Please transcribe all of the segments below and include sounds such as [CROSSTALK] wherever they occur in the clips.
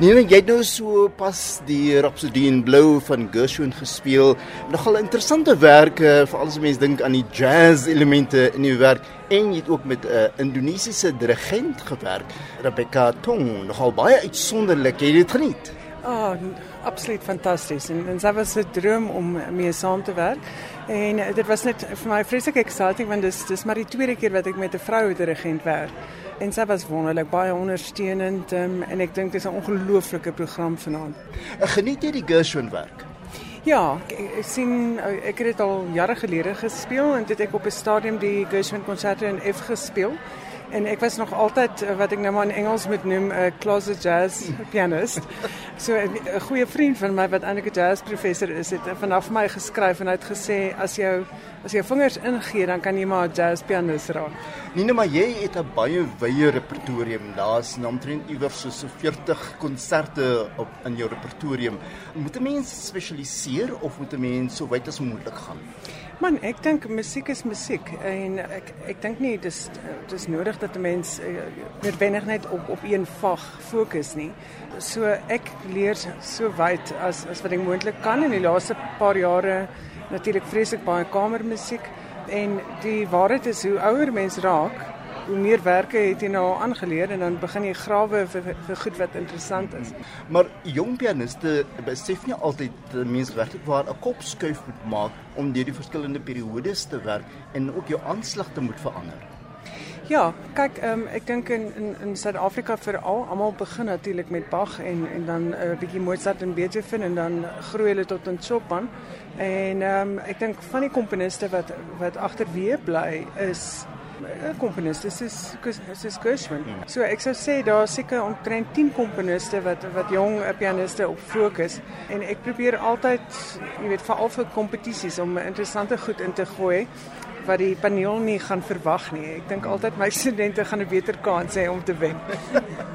Nina Jednosua pas die Rhapsody in Blue van Gershwin gespeel. Nogal interessante werke, veral as mense dink aan die jazz elemente in die werk en jy het ook met 'n uh, Indonesiese dirigent gewerk, Rebecca Tong. Nogal baie uitsonderlik. Jy het dit geniet. Ah, oh, absoluut fantasties. En, sy was 'n droom om mee saam te werk. En uh, dit was net vir my vreeslik exciting want dis dis maar die tweede keer wat ek met 'n vroue dirigent werk. En sy was wonderlik, baie ondersteunend um, en ek dink dit is 'n ongelooflike program vanaand. Geniet jy die Gershwin werk? Ja, ek, ek sien ek het dit al jare gelede gespeel en dit ek op 'n stadium die Gershwin konserte in F gespeel. En ek was nog altyd wat ek nou maar in Engels moet noem 'n closet jazz [LAUGHS] pianist. So 'n goeie vriend van my wat eintlik 'n jazz professor is, het vanaf my geskryf en hy het gesê as jou as jou vingers ingee, dan kan jy maar 'n jazz pianist raak. Nee, maar jy het 'n baie wye repertorium. Daar's omtrent iewers so 40 konserte op in jou repertorium. Moet 'n mens spesialiseer of moet 'n mens so wyd as moontlik gaan? Man, ek dink musiek is musiek en ek ek dink nie dis dis nodig dat 'n mens uh, noodwendig net op op een vag fokus nie. So ek leer so wyd as as wat ek moontlik kan in die laaste paar jare natuurlik vreeslik baie kamermusiek en die waarheid is hoe ouer mens raak, hoe meer werke het jy nou aangeleer en dan begin jy grawe vir, vir, goed wat interessant is. Maar jong pianiste besef nie altyd mens regtig waar 'n kop skuif moet maak om deur die verskillende periodes te werk en ook jou aanslag te moet verander. Ja, kyk, um, ek dink in in in Suid-Afrika veral almal begin natuurlik met Bach en en dan 'n uh, bietjie Mozart en Beethoven en dan groei hulle tot 'n Chopin. En ehm um, ek dink van die komponiste wat wat agterweë bly is 'n komponis. Dis is dis is Gershwin. So ek sou sê daar seker omtrent 10 komponiste wat wat jong pianiste op fokus en ek probeer altyd, jy weet, veral vir kompetisies om interessante goed in te gooi wat die paneel nie gaan verwag nie. Ek dink altyd my [LAUGHS] studente gaan 'n beter kans hê om te wen.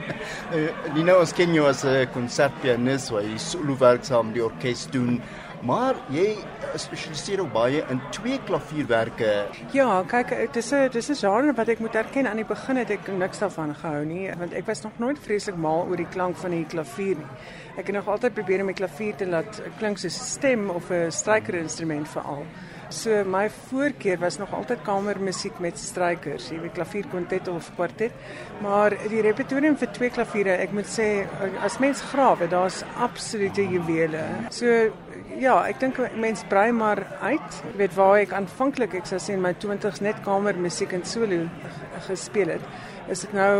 [LAUGHS] Nina ons ken jou as 'n konsertpianis, waar jy solo werk saam met die orkes doen. Maar jy spesialiseer ook baie in twee klavierwerke. Ja, kyk, dit is 'n dis 'n genre wat ek moet erken aan die begin het ek niks daarvan gehou nie, want ek was nog nooit vreeslik mal oor die klank van die klavier nie. Ek het nog altyd probeer om my klavier te laat klink soos 'n stem of 'n strykerinstrument veral. So my voorkeur was nog altyd kamermusiek met strykers, jy weet klavierkwartet of kwartet. Maar die repertorium vir twee klaviere, ek moet sê as mens grawe, daar's absolute juwele. So ja, ek dink mense brei maar uit. Jy weet waar ek aanvanklik ek sou sê my 20's net kamermusiek en solo gespeel het, is ek nou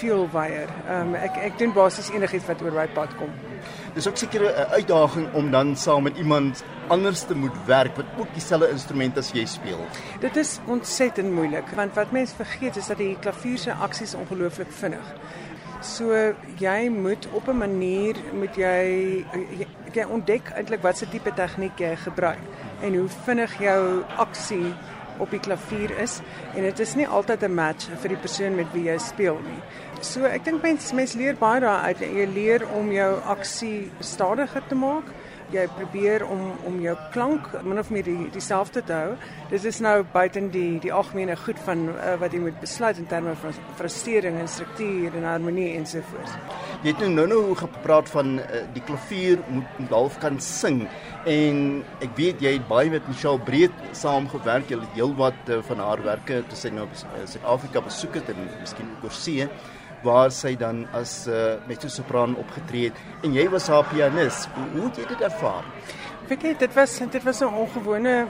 veel wyer. Ehm um, ek ek doen basies enigiets wat oor my pad kom. Dis ook seker 'n uitdaging om dan saam met iemand anders te moet werk wat ook dieselfde instrument as jy speel. Dit is ontsettend moeilik want wat mense vergeet is dat die klavier se aksies ongelooflik vinnig. So jy moet op 'n manier moet jy jy, jy ontdek eintlik wat se tipe tegniek jy gebruik en hoe vinnig jou aksie op die klavier is en dit is nie altyd 'n match vir die persoon met wie jy speel nie. So ek dink mense mense leer baie daaruit. Jy leer om jou aksie stadiger te maak. Jy probeer om om jou klank min of meer die dieselfde te hou. Dit is nou buiten die die algemene goed van uh, wat jy moet besluit in terme van frustering en struktuur en harmonie ensovoorts. Jy het nou nou gepraat van uh, die klavier moet, moet half kan sing en ek weet jy het baie met Michelle Breed saamgewerk. Jy het heelwat uh, van haar werke toe sy nou Suid-Afrika besoek het en miskien ook oor see waar sy dan as uh, mezzo-sopran opgetree het en jy was haar pianis. Hoe, hoe het jy dit ervaar? Weet jy, dit was dit was 'n ongewone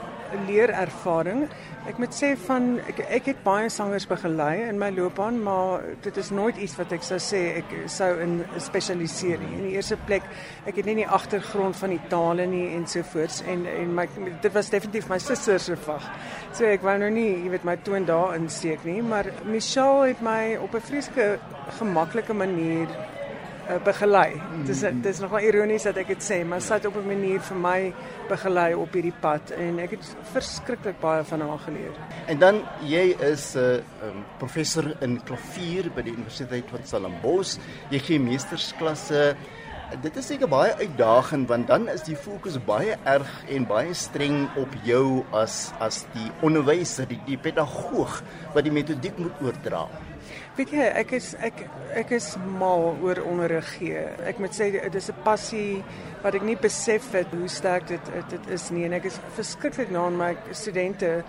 leerervaring. Ek moet sê van ek ek het baie sangers begelei in my loopbaan, maar dit is nooit iets wat ek sou sê ek sou in spesialiseer nie. In die eerste plek, ek het nie die agtergrond van die tale nie ensovoorts en en my dit was definitief my suster se vak. So ek wou nou nie, jy weet, my toon daar insteek nie, maar Michelle het my op 'n vreeslike gemaklike manier uh, begelei. Dit is dit is nogal ironies dat ek dit sê, maar sy het op 'n manier vir my begelei op hierdie pad en ek het verskriklik baie van haar geleer. En dan jy is 'n uh, um, professor in klavier by die Universiteit van Stellenbosch. Jy gee meestersklasse. Dit is seker baie uitdagend want dan is die fokus baie erg en baie streng op jou as as die onderwyser, die, die pedagoog wat die metodiek moet oordra. Weet jy, ek is ek ek is mal oor onderrig gee. Ek moet sê dit is 'n passie wat ek nie besef het hoe sterk dit dit is nie en ek is verskriklik na aan my studente.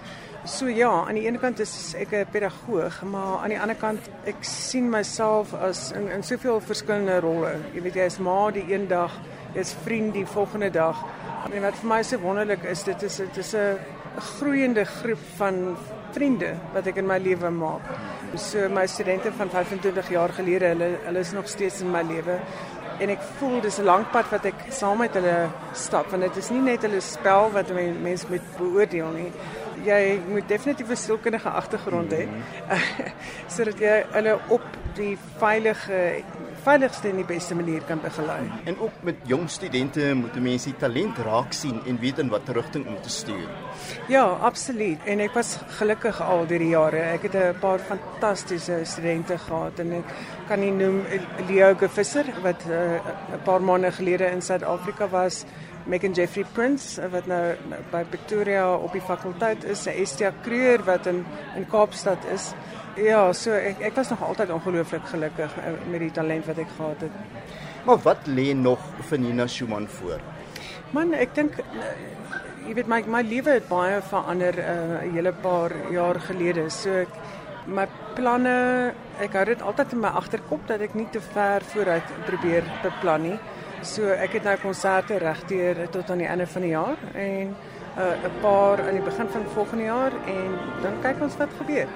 So ja, aan die ene kant is ek 'n pedagoog, maar aan die ander kant ek sien myself as in in soveel verskillende rolle. Jy weet jy is ma die een dag, jy's vriend die volgende dag. En wat vir my so wonderlik is, dit is dit is 'n groeiende groep van vriende wat ek in my lewe maak. So my studente van 25 jaar gelede, hulle hulle is nog steeds in my lewe en ek voel dis 'n lang pad wat ek saam met hulle stap want dit is nie net hulle spel wat mense moet beoordeel nie. Jy moet definitief 'n sielkundige agtergrond hê mm -hmm. [LAUGHS] sodat jy hulle op die veilige veiligste en die beste manier kan begelei. En ook met jong studente moet mense die talent raak sien en weet in watter rigting om te stuur. Ja, absoluut. En ek was gelukkig al deur die jare. Ek het 'n paar fantastiese studente gehad en ek kan nie noem Leo Gevisser wat eh, 'n uh, paar maande gelede in Suid-Afrika was. Megan Jeffrey Prince wat nou by Pretoria op die fakulteit is, Estia Kreur wat in in Kaapstad is. Ja, so ek ek was nog altyd ongelooflik gelukkig eh, met die talent wat ek gehad het. Maar wat lê nog vir Nina Schumann voor? Man, ek dink jy weet my my lewe het baie verander eh, 'n uh, hele paar jaar gelede. So ek my planne, ek hou dit altyd in my agterkop dat ek nie te ver vooruit probeer beplan nie. So ek het nou konserte regdeur tot aan die einde van die jaar en 'n uh, paar aan die begin van volgende jaar en dan kyk ons wat gebeur.